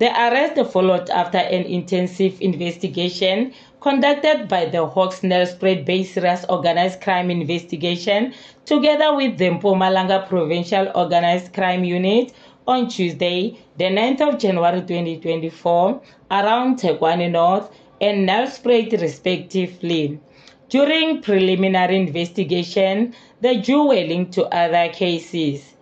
The arrest followed after an intensive investigation conducted by the Hawks Nelspruit based serious organized crime investigation together with the Mpumalanga Provincial Organized Crime Unit on Tuesday, the 9th of January 2024, around Tekwane North and Nelspruit respectively. During preliminary investigation, the Jew were linked to other cases.